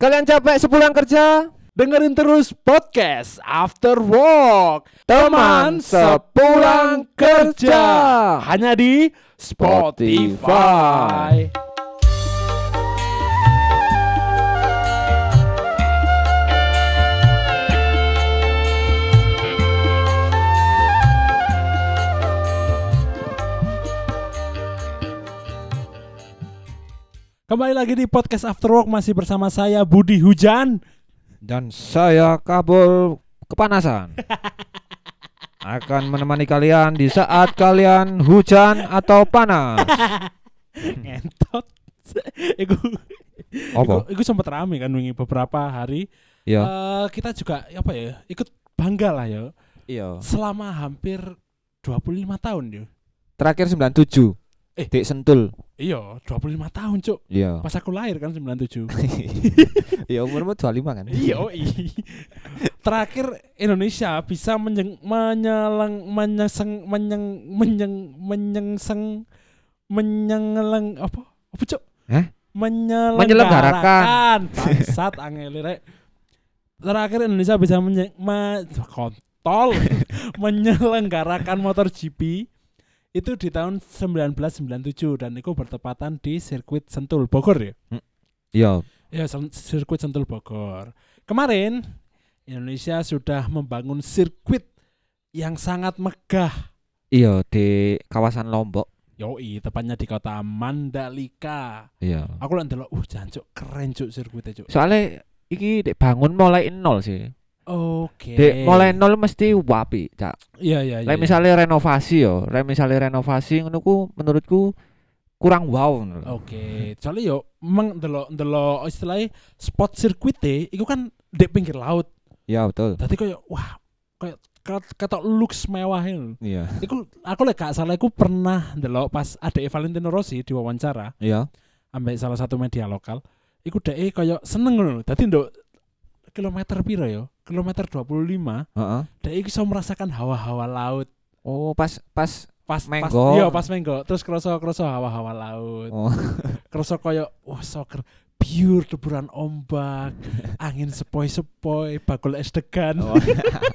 Kalian capek sepulang kerja? Dengerin terus podcast After Work Teman sepulang kerja. Hanya di Spotify Kembali lagi di podcast After Work Masih bersama saya Budi Hujan Dan saya kabul kepanasan. Akan menemani kalian di saat kalian hujan atau panas. Ngentot Iku Apa? Iku, iku sempat rame kan wingi beberapa hari Iya. Eh, Kita juga apa ya Ikut bangga lah ya Iya. Selama hampir 25 tahun ya Terakhir 97. Eh. Dek Sentul. Iya 25 tahun cuk Iya. Pas aku lahir kan 97 Iya umurmu 25 kan? Iya i. Terakhir Indonesia bisa menyeng, menyelang menyeseng menyeng menyeng menyengseng menyengeleng apa apa cuk Hah? menyelenggarakan bangsat angel rek terakhir Indonesia bisa menye, me, kontol menyelenggarakan motor GP itu di tahun 1997 dan itu bertepatan di sirkuit Sentul Bogor ya Iya. Ya, sen- sirkuit Sentul Bogor. Kemarin Indonesia sudah membangun sirkuit yang sangat megah. Iya di kawasan Lombok. Yoi, tepatnya di kota Mandalika. Iya. Aku lah ndelok, uh jancuk keren cuk sirkuitnya cuk. Soalnya iki dek bangun mulai nol sih. Oke. Dek mulai nol mesti wapi, Cak. Iya iya iya. Lek misalnya renovasi yo, lek misalnya renovasi ngono ku menurutku kurang wow. Oke, soalnya yo memang ndelok ndelok istilahnya spot sirkuitnya itu kan di pinggir laut. Iya betul. Tadi kayak wah kayak ket- ketok looks mewah lho. Iya. Iku aku lek gak salah iku pernah ndelok pas ada Valentino Rossi diwawancara Iya. ambek salah satu media lokal. Iku dhek kaya seneng ngono. Dadi nduk kilometer piro ya? Kilometer 25, Heeh. dhek iki iso merasakan hawa-hawa laut. Oh, pas pas Pas Menggo. Pas, iya, pas menggo. Terus kroso-kroso hawa-hawa laut. oh. Kroso kaya wah soccer pure deburan ombak, angin sepoi-sepoi, bakul es degan. oh.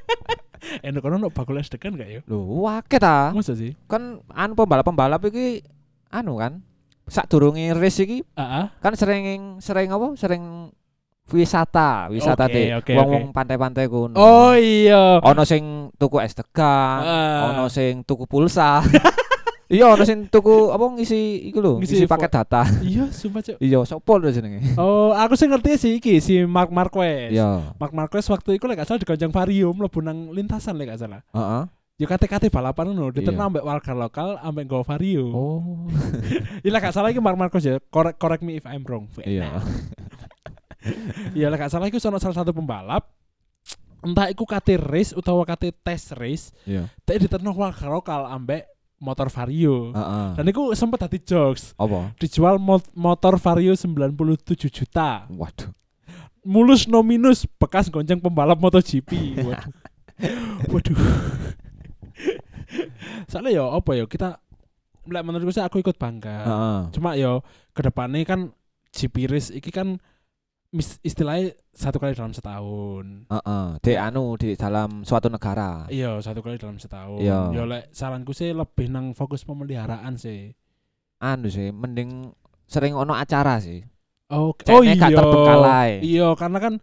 Enak kono ono bakul es degan gak ya? Lho, wake ta. Masa sih? Kan anu pembalap-pembalap iki anu kan. Sak durunge race iki Ah, ah. kan sering sering apa? Sering wisata, wisata Oke, deh. oke, Wong-wong pantai-pantai kono. Oh iya. ono sing tuku es degan, Ah. ono sing tuku pulsa. iya, ono sing tuku apa ngisi iku lho, Ngisi ngisi paket data. Iya, sumpah cuk. iya, sopo lho jenenge. Oh, aku sih ngerti sih iki si Mark Marquez. Iya. Mark Marquez waktu itu lek gak salah digonceng Vario mlebu nang lintasan lek gak salah. Heeh. Ya kate-kate balapan ngono, diterima Iya. ambek warga lokal ambek nggo Vario. Oh. Lek gak salah iki Mark Marquez ya. Correct, correct me if I'm wrong. Iya. Ya lek gak salah iku sono salah satu pembalap entah iku kate race utawa kate test race, Iya. tapi warga lokal ambek motor Vario. Heeh. Dan iku sempet dadi jokes. Apa? Dijual mo- motor Vario 97 juta. Waduh. mulus no minus bekas gonceng pembalap MotoGP. Waduh. Waduh. Soalnya ya apa ya kita menurutku sih aku ikut bangga. Heeh. Cuma ya ke depannya kan GP race iki kan mis- istilahnya satu kali dalam setahun. Heeh. Di anu di dalam suatu negara. Iya, satu kali dalam setahun. Iya. Ya lek saranku sih lebih nang fokus pemeliharaan sih. Anu sih, mending sering ono acara sih. Oke. Ceknya gak terbengkalai. Iya, karena kan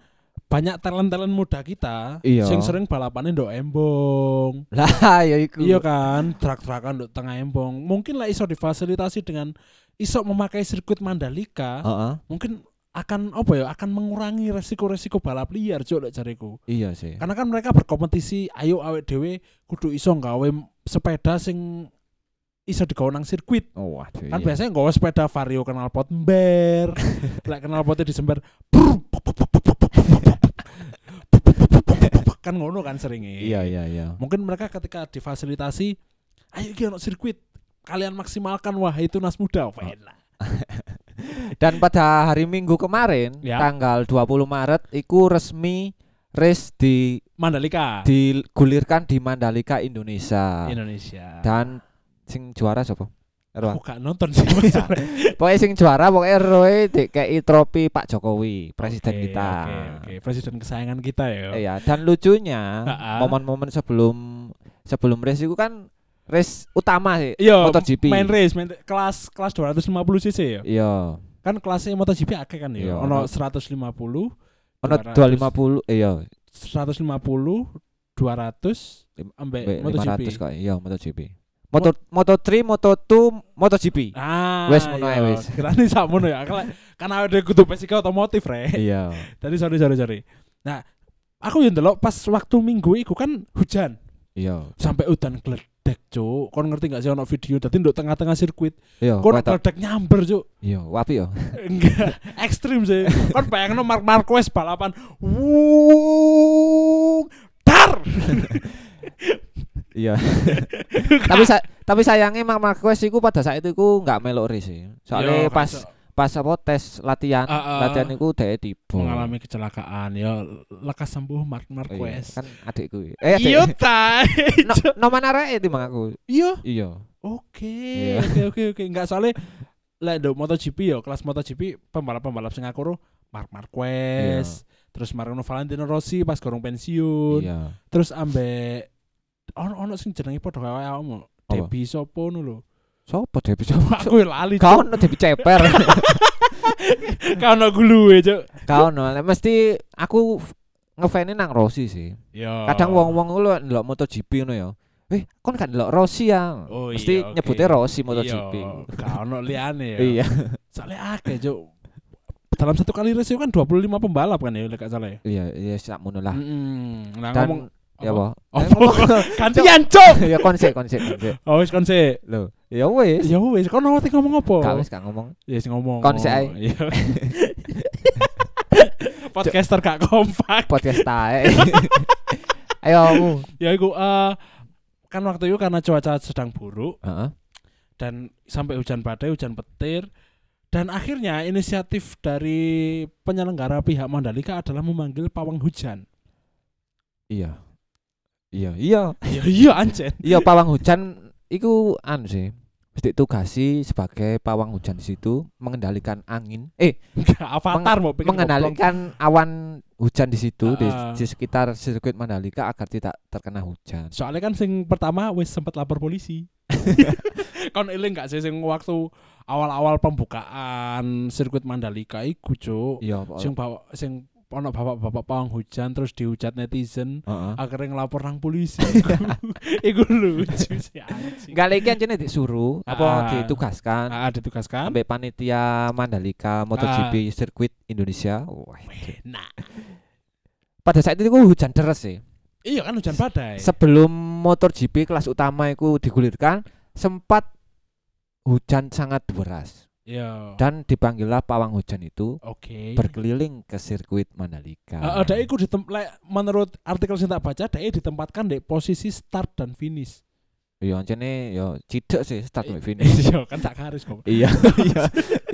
banyak talent-talent muda kita Iya. sing sering balapannya ndok embong. Lah, ya iku. Iya kan, truk-trukan ndok tengah embong. Mungkin lah iso difasilitasi dengan iso memakai sirkuit Mandalika, Heeh. mungkin akan apa ya, akan mengurangi resiko-resiko balap liar cuk lek jariku. Iya sih. Karena kan mereka berkompetisi, ayo awet dhewe kudu iso nggawe sepeda sing iso digawe nang sirkuit. Oh, waduh. Kan iya. biasanya nggawe sepeda vario kenal pot ember. Lek kenal potnya disember kan ngono kan seringnya. Iya, iya, iya. Mungkin mereka ketika difasilitasi, ayo iki ono sirkuit, kalian maksimalkan wah itu nas muda. Wena. Dan pada hari Minggu kemarin, Ya. tanggal 20 Maret, iku resmi race di Mandalika, digulirkan di Mandalika Indonesia. Indonesia. Dan sing juara siapa? Ero. Aku gak nonton sih. Pokoknya sing juara pokoknya Roy DKI trofi Pak Jokowi, presiden Oke, kita. Oke, oke. Presiden kesayangan kita ya. Iya, dan lucunya momen-momen sebelum sebelum race itu kan race utama sih. Iya, MotoGP. main race, main kelas kelas 250 cc ya. Iya. Kan kelasnya MotoGP akeh kan Iya, ya. Ono ono- 150, Ono 200. 250 iya, 150, 200 Lim- ambek Be- MotoGP. 500 kok. Iya, MotoGP. Moto Moto3, Moto2, MotoGP. Ah, Wes, ngono ae, iya. wes. Kirane sakmono ya. Kan ada kudu basic otomotif, Rek. Iya. Tadi sorry sorry sorry. Nah, aku yang ndelok pas waktu minggu iku kan hujan. Iya. Sampai udan gledek, Cuk. Kon ngerti gak sih ono video dadi nduk tengah-tengah sirkuit. Iya, Kon gledek nyamber, Cuk. Iya, wapi yo. Enggak, ekstrim sih. Kon bayangno Mark Marquez balapan. Wuh, dar. Iya. tapi sa tapi sayangnya Mark Marquez iku pada saat itu iku nggak melok race sih. Soalnya Yo, pas. Pas apa tes latihan, Ah, ah. latihan iku dhek tiba. mengalami kecelakaan ya lekas sembuh Mark Iya, Marquez. kan adikku. Eh, Iya adik. ta. no, no mana itu mang aku. Iya. Iya. Oke, Iya. oke oke oke. Enggak soalnya lah do MotoGP ya, kelas MotoGP pembalap-pembalap sing aku Mark Marquez, terus Mariano Valentino Rossi pas gorong pensiun, Iya. terus ambek ono ono sing jenenge padha kaya awakmu. Apa? Debi sopo lho. Sopo deh bisa? Aku ya lali. Kau no debi ceper. Kau ono guluwe, Cuk. Kau no, mesti aku ngefans nang Rossi sih. Yo. Kadang wong-wong lu ndelok MotoGP ngono ya. Eh, kon kan ndelok Rossi ya. Oh, Mesti iya, oke. nyebutnya Rossi MotoGP. Iya, Kau ono liane ya. Iya. Soalnya akeh, Cuk. Dalam satu kali race kan 25 pembalap kan ya, gak salah ya. Iya, iya sakmono lah. Mm-mm. Nah, Dan ngomong ya apa? apa? Eh, gantian, Cuk. ya konsep konsep konsep. Oh, wis kon sik. Lho, ya wis. Ya wis, kon awake ngomong apa? Gak wis gak ngomong. Ya wis ngomong. Kon sik ae. Iya. Podcaster gak kompak. Podcast tae. Ayo. Ya iku eh kan waktu itu karena cuaca sedang buruk Heeh. dan sampai hujan badai, hujan petir dan akhirnya inisiatif dari penyelenggara pihak Mandalika adalah memanggil pawang hujan. Iya. Iya, iya. Ya iya anjen. Iya pawang hujan iku anu sih. Mesti tugasi sebagai pawang hujan di situ mengendalikan angin. Eh, Avatar mau pikir goblok. mengendalikan awan hujan di situ di, Ah. di sekitar sirkuit Mandalika agar tidak terkena hujan. Soalnya kan sing pertama wis sempat lapor polisi. Kon eling gak sih sing waktu awal-awal pembukaan sirkuit Mandalika iku, Cuk. Iya, Sing bawa sing ono bapak-bapak pawang hujan terus dihujat netizen heeh. akhirnya ngelapor nang polisi. iku lucu sih anjing. Enggak lagi anjene disuruh apa Ah. ditugaskan Ah, ditugaskan. sampai panitia Mandalika MotoGP sirkuit Indonesia. Wah, Nah, pada saat itu hujan deras sih. iya kan hujan badai. Sebelum MotoGP kelas utama itu digulirkan sempat hujan sangat deras Iya. dan dipanggillah pawang hujan itu Oke. berkeliling ke sirkuit Mandalika. Heeh, ada lek menurut artikel sing tak baca, dia ditempatkan di posisi start dan finish. Iya, ancene yo cidek sih start sampai finish. Iya, kan tak garis kok. iya, iya,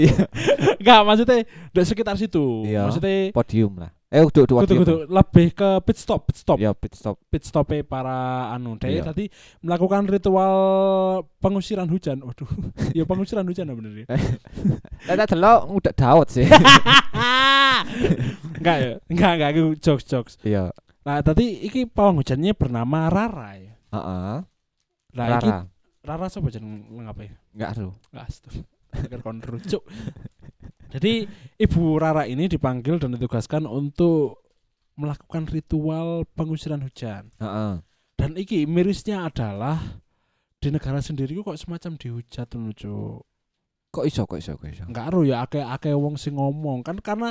iya, Enggak, maksudnya di sekitar situ. Iya. Maksudnya podium lah. Eh, udah udah kudu podium. kudu lebih ke pit stop, pit stop, Ya pit stop. pit stop para anu. Dia Iya. tadi melakukan ritual pengusiran hujan. Waduh, ya pengusiran hujan bener ya. Lah tak delok udah daud sih. enggak ya, enggak enggak aku jokes jokes. Iya. Nah, tadi iki pawang hujannya bernama Rara ya. Heeh. Nah, iki Rara. Rara sapa jeneng ya? Enggak aduh. Astaga, pikir kon rujuk. Jadi Ibu Rara ini dipanggil dan ditugaskan untuk melakukan ritual pengusiran hujan. Heeh. Dan iki mirisnya adalah di negara sendiri kok semacam dihujat Cuk. Kok iso kok iso kok iso. Enggak ero ya akeh-akeh wong sing ngomong kan karena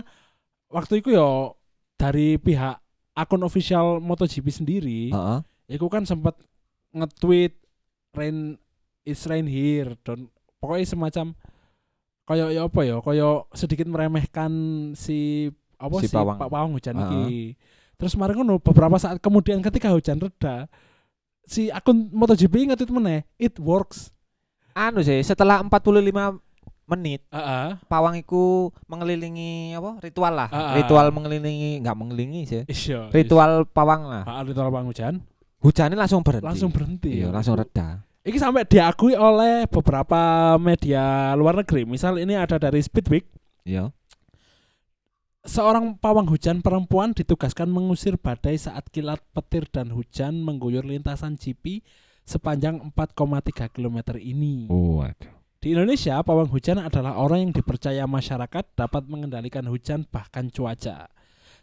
waktu itu ya dari pihak akun official MotoGP sendiri, Heeh. iku kan sempat nge-tweet rain it's rain here dan pokoknya semacam kayak ya apa ya kayak sedikit meremehkan si apa Si si, pawang. Pak Pawang hujan Heeh. iki. Terus kemarin ngono beberapa saat kemudian ketika hujan reda si akun MotoGP nge-tweet meneh it works. Anu sih, setelah 45 menit Heeh. pawang iku mengelilingi apa? Ritual lah. Ah, ah. Ritual mengelilingi, enggak mengelilingi sih. Iya. Ritual pawang lah. Ah, ritual pawang hujan Hujannya langsung berhenti. langsung berhenti. Iya, langsung reda. Iki sampai diakui oleh beberapa media luar negeri. Misal ini ada dari Speedweek. Iya. Seorang pawang hujan perempuan ditugaskan mengusir badai saat kilat petir dan hujan mengguyur lintasan GP sepanjang 4,3 km ini. Oh, aduh. Di Indonesia, pawang hujan adalah orang yang dipercaya masyarakat dapat mengendalikan hujan bahkan cuaca.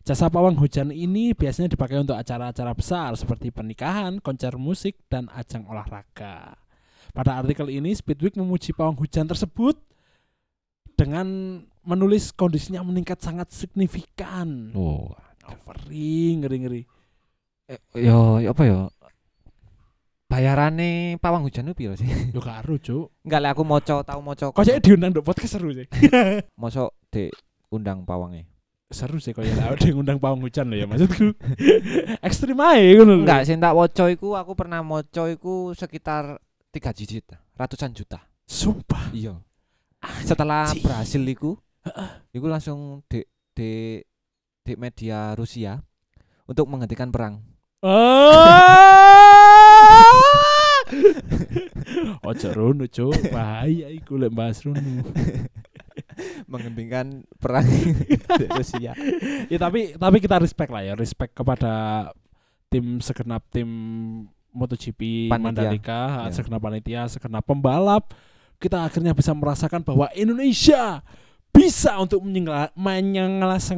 Jasa pawang hujan ini biasanya dipakai untuk acara-acara besar seperti pernikahan, konser musik, dan ajang olahraga. Pada artikel ini, Speedweek memuji pawang hujan tersebut dengan menulis kondisinya meningkat sangat signifikan. Oh. Overing, ngeri-ngeri. Eh, yo, yo apa yo? Bayarane pawang hujan itu piro sih? Yo karo, Cuk. Enggak lah aku moco tahu moco. Kok jadi diundang nduk podcast seru sih. moco di undang pawangnya. Seru sih kalau ada yang ngundang pawang hujan loh ya maksudku. Ekstrim aja lho. Enggak, sing tak moco iku aku pernah moco iku sekitar 3 digit, ratusan juta. Sumpah. Iya. Setelah Anjing. berhasil iku, iku langsung di di di media Rusia untuk menghentikan perang. Ah! Ojo rono, Cuk. Bahaya iku lek bahas rono. Menghentikan perang Rusia. ya tapi tapi kita respect lah ya, respect kepada tim segenap tim MotoGP Panitia. Mandalika, Ya. segenap panitia, segenap pembalap. Kita akhirnya bisa merasakan bahwa Indonesia bisa untuk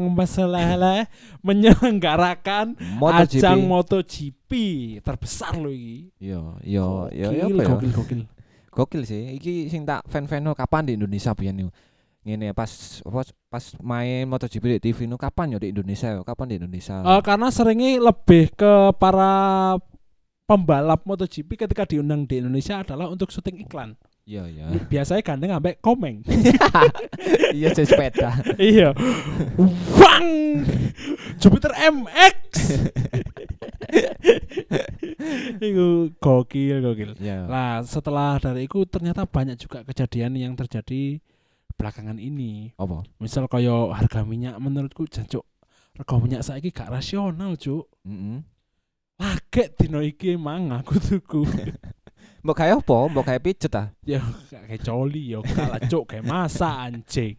masalah menyelenggarakan MotoGP. ajang MotoGP terbesar loh ini. Yo, yo, yo, yo, Gokil, yo? gokil, gokil. Gokil sih. Iki sing tak fan-fan kapan di Indonesia biyen yo. Ngene pas apa pas main MotoGP di TV nu kapan yo di Indonesia yo? Kapan di Indonesia? Eh, karena seringnya lebih ke para pembalap MotoGP ketika diundang di Indonesia adalah untuk syuting iklan. Iya, iya. Biasanya gandeng sampai komeng. Iya, jadi sepeda. iya. Wang! Jupiter MX. Itu gokil, gokil. Iya. Lah, setelah dari itu ternyata banyak juga kejadian yang terjadi belakangan ini. Apa? Misal kaya harga minyak menurutku jancuk harga minyak saiki gak rasional, Cuk. Heeh. Lagek dino iki emang aku tuku. Mbok kayak apa? Mbok kayak pijet ah. ya kayak coli ya kalah cuk kayak masa anjing.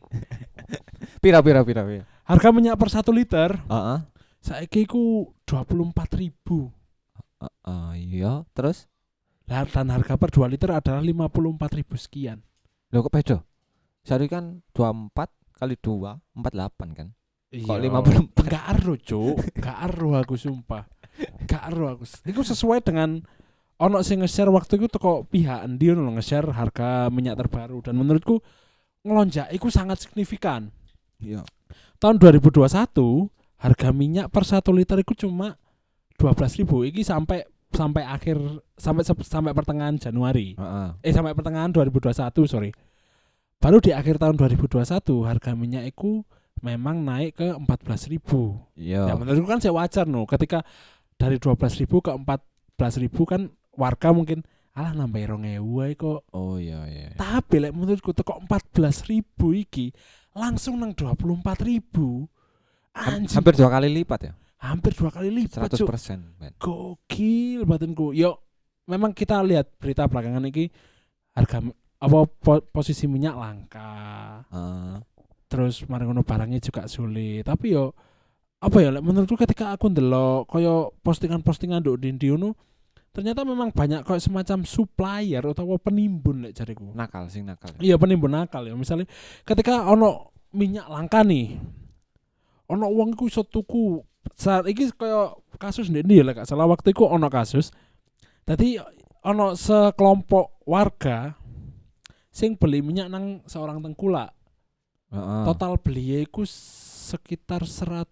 Pira pira pira pira. Harga minyak per 1 liter Heeh. saiki iku 24.000. Heeh, iya. Terus dan harga per 2 liter adalah 54.000 sekian. lho kok beda? Sehari kan 24 kali 2 48 kan. Kok 54? Gak ero, Cuk. Gak ero aku sumpah. Gak ero aku. Iku sesuai dengan ono sing nge-share waktu itu teko pihak endi ono nge-share harga minyak terbaru dan menurutku ngelonjak iku sangat signifikan. Iya. Tahun 2021 harga minyak per 1 liter itu cuma 12.000 iki sampai sampai akhir sampai sampai pertengahan Januari. Heeh. Eh sampai pertengahan 2021, sorry. Baru di akhir tahun 2021 harga minyak itu memang naik ke 14.000. Iya. Ya menurutku kan saya wajar no ketika dari 12.000 ke 14.000 kan warga mungkin alah nambah 2.000 ae kok. Oh iya iya. Tapi lek menurutku teko 14.000 iki langsung nang 24.000. Ham- Anjing Hampir dua kali lipat ya. hampir dua kali lipat 100%, Cuk. men. Gokil batinku. Yo memang kita lihat berita belakangan ini harga apa po- posisi minyak langka. Heeh. Terus mari ngono barangnya juga sulit. Tapi yo apa ya menurutku ketika aku ndelok kaya postingan-postingan nduk Dindi ngono ternyata memang banyak kayak semacam supplier atau penimbun lek jariku. nakal sing nakal. Iya penimbun nakal ya. Misalnya ketika ono minyak langka nih, ono uang iku iso tuku saat iki kaya kasus ndek ya lek salah waktu iku ono kasus. Tadi ono sekelompok warga sing beli minyak nang seorang tengkulak. Heeh. Total beli iku sekitar 100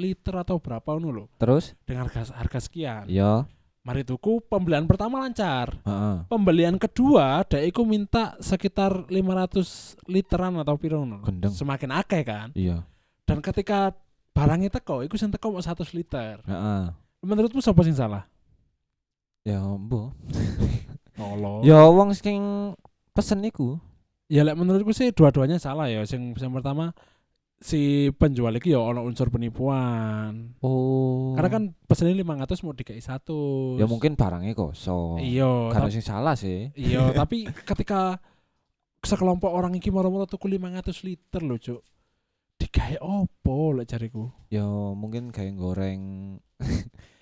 liter atau berapa ngono lho Terus? dengan harga harga sekian. Iya. Mari tuku pembelian pertama lancar. Heeh. pembelian kedua dek iku minta sekitar 500 literan atau piro ngono. Gendeng. Semakin akeh kan. Iya. Dan ketika barangnya teko iku sing teko mau 100 liter. Heeh. Menurutmu siapa sing salah? Ya. Tolong. Ya wong sing pesen iku. Ya lek menurutku sih dua-duanya salah ya. Sing yang pertama si penjual iki ya ono unsur penipuan. Oh. Karena kan pesennya 500 mau dikai satu. ya mungkin barangnya kosong. Iya, Karena sing salah sih. iya, tapi ketika sekelompok orang iki moro-moro tuku 500 liter loh, Cuk. Digawe opo lek jariku? Ya mungkin kayak goreng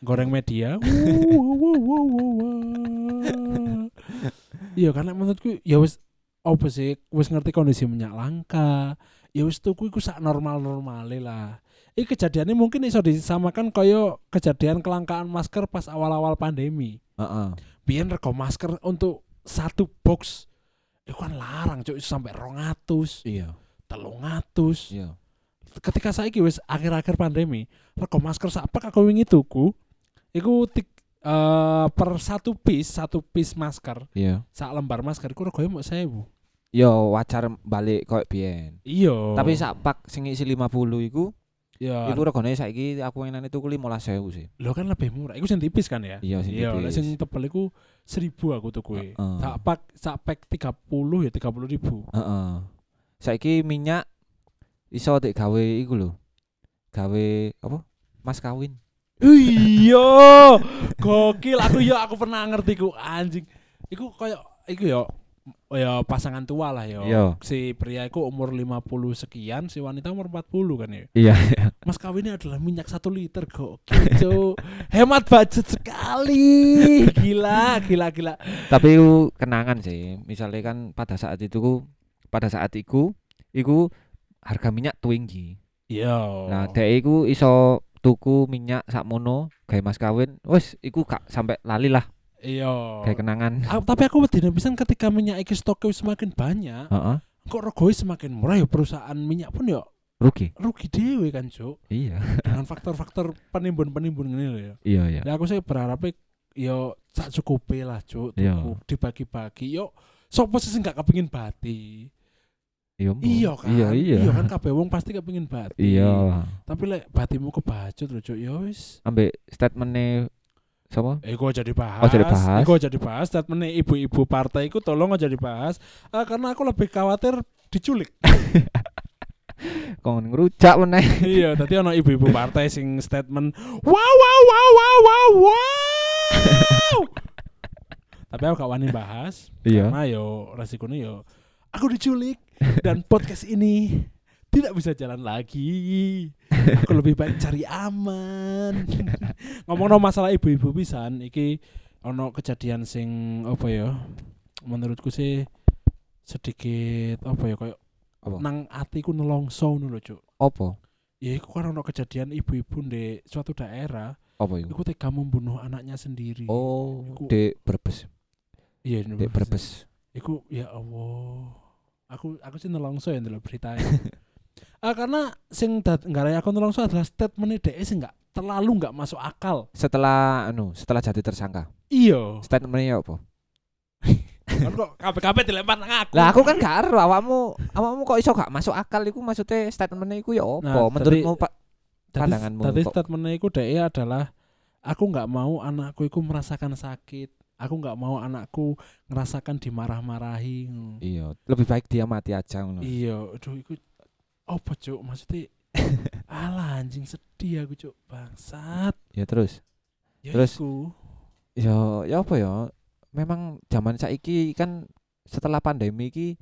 Goreng media. Iya, karena menurutku ya wis opo sih wis ngerti kondisi minyak langka. Ya wis tuku iku sak normal-normale lah. Iki kejadiannya mungkin iso disamakan koyo kejadian kelangkaan masker pas awal-awal pandemi. Heeh. biyen rego masker untuk satu box itu kan larang cuk sampai 200 Iya. 300 Iya. ketika saiki wis akhir-akhir pandemi rego masker sak aku wingi tuku iku eh, per satu piece satu piece masker Iya. sak lembar masker iku regoe mau 1000 Ya wajar balik koyo biyen. iya Tapi sak pak sing isi 50 iku ya iku regane saiki aku enan itu 15.000 sih. lo kan lebih murah iku sing tipis kan ya Iya sing iya tipis. sing tebel iku 1000 aku tuku Heeh. sak pak sak pack 30 ya 30 ribu Heeh. Saiki minyak iso tek gawe iku lho. Gawe apa? Mas kawin. Iya, gokil. Aku ya aku pernah ngerti ku anjing. Iku koyo iku ya ya pasangan tua lah ya. Iya. Si pria iku umur 50 sekian, si wanita umur 40 kan ya. Iya. Mas kawinnya adalah minyak satu liter gokil, Cuk. Hemat budget sekali. Gila, gila, gila. Tapi iku kenangan sih. Misalnya kan pada saat itu ku pada saat iku iku harga minyak tinggi. Iya. Nah, dhek iku iso tuku minyak sakmono gawe mas kawin. Wes iku gak sampai lali lah Iya. gawe kenangan. Tapi aku wedine pisan ketika minyak iki stoknya semakin banyak, Heeh. kok regoe semakin murah ya perusahaan minyak pun ya Rugi. rugi dewe kan, Cuk. Iya. dengan faktor-faktor penimbun-penimbun ini loh ya. Iya, iya. Ya aku sih berharap yo sak cukupe lah cuk Iya. dibagi-bagi yo sopo sih sing gak kepengin bati Iya, iya kan Iya, iya. kan kabeh wong pasti kepengin bati Iya. tapi lek batimu kebacut lho cuk yo wis Ambek statementnya sapa? Eh, gua jadi bahas. Oh, jadi bahas. Gua jadi bahas. Statementnya ibu-ibu partai itu tolong aja dibahas. Ah, karena aku lebih khawatir diculik. Kon ngerujak meneh. iya, tadi ono ibu-ibu partai sing statement, wow wow wow wow wow wow. Tapi aku gak wani bahas. Iya. Karena yo resikonya yo aku diculik dan podcast ini tidak bisa jalan lagi. Aku lebih baik cari aman. Ngomong masalah ibu-ibu pisan, iki ono kejadian sing apa ya? Menurutku sih sedikit apa ya kayak Apa? nang atiku nelongso ngono lho, Cuk. Apa? Ya iku kan ono kejadian ibu-ibu di suatu daerah, Apa iku? iku tega membunuh anaknya sendiri. Oh, Iku- di Brebes. iya, Di Brebes. Iku ya Allah. Aku aku sih nelongso ya ndelok beritanya. ah karena sing dat nggarai aku nelongso adalah statement dhek sing enggak terlalu enggak masuk akal. Setelah anu, setelah jadi tersangka. Iya. Statementnya apa? kan kok kabeh-kabeh dilempar nang aku. Lah aku kan gak ero awakmu, awakmu kok iso gak masuk akal iku maksudnya statementnya iku ya apa? Nah, Menurutmu Pak pandanganmu kok- statementnya iku dhek adalah aku enggak mau anakku iku merasakan sakit. Aku enggak mau anakku ngerasakan dimarah-marahi. Iya, lebih baik dia mati aja ngono. Iya, aduh iku apa cuk maksudnya Alah anjing sedih aku cuk bangsat. Ya terus. Ya Terus? iku. Ya ya apa ya? Memang zaman saiki kan setelah pandemi iki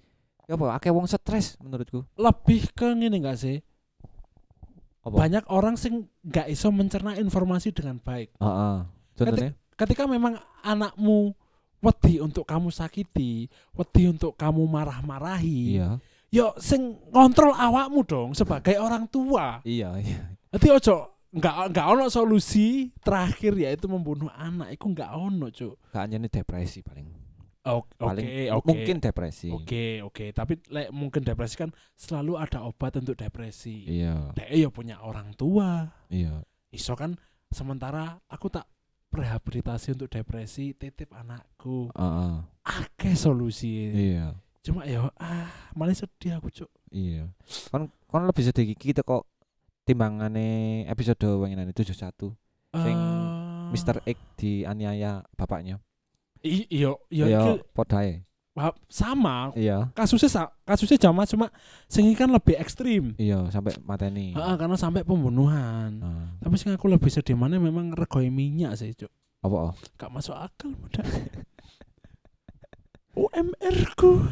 ya apa akeh wong stres menurutku. lebih ke ngene enggak sih? Apa? Banyak orang sing nggak iso mencerna informasi dengan baik. Heeh. Contohnya? Ketika memang anakmu wedi untuk kamu sakiti, wedi untuk kamu marah-marahi, Iya. yo sing kontrol awakmu dong sebagai orang tua. Iya, iya. Jadi ojo nggak nggak ono solusi terakhir yaitu membunuh anak. Iku nggak ono, Cuk. Gak hanya depresi paling. Oke, Paling oke, oke. mungkin depresi. Oke, oke. Tapi lek mungkin depresi kan selalu ada obat untuk depresi. Iya, Dek yo punya orang tua. iya. iso kan sementara aku tak rehabilitasi untuk depresi titip anakku Heeh. akeh solusi Iya. cuma ya ah malah sedih aku cuk Iya. Kon kon lebih sedih kita kok timbangane episode wenginane 71 Sing Eh, Mr. X dianiaya bapaknya. i- iya iya Ya iki podae. Sama Iya. kasusnya sa- kasusnya sama cuma sing kan lebih ekstrim Iya, sampai mateni. Heeh, karena sampai pembunuhan Nah, tapi sing aku lebih sedih mana memang regoi minyak sih cuk apa oh? gak masuk akal muda UMR ku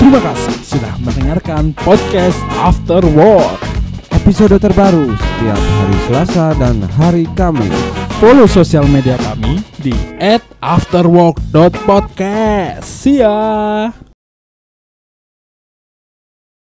Terima kasih sudah mendengarkan podcast After Work. Episode terbaru setiap hari Selasa dan hari Kamis. Follow sosial media kami di @afterwork.podcast. See ya.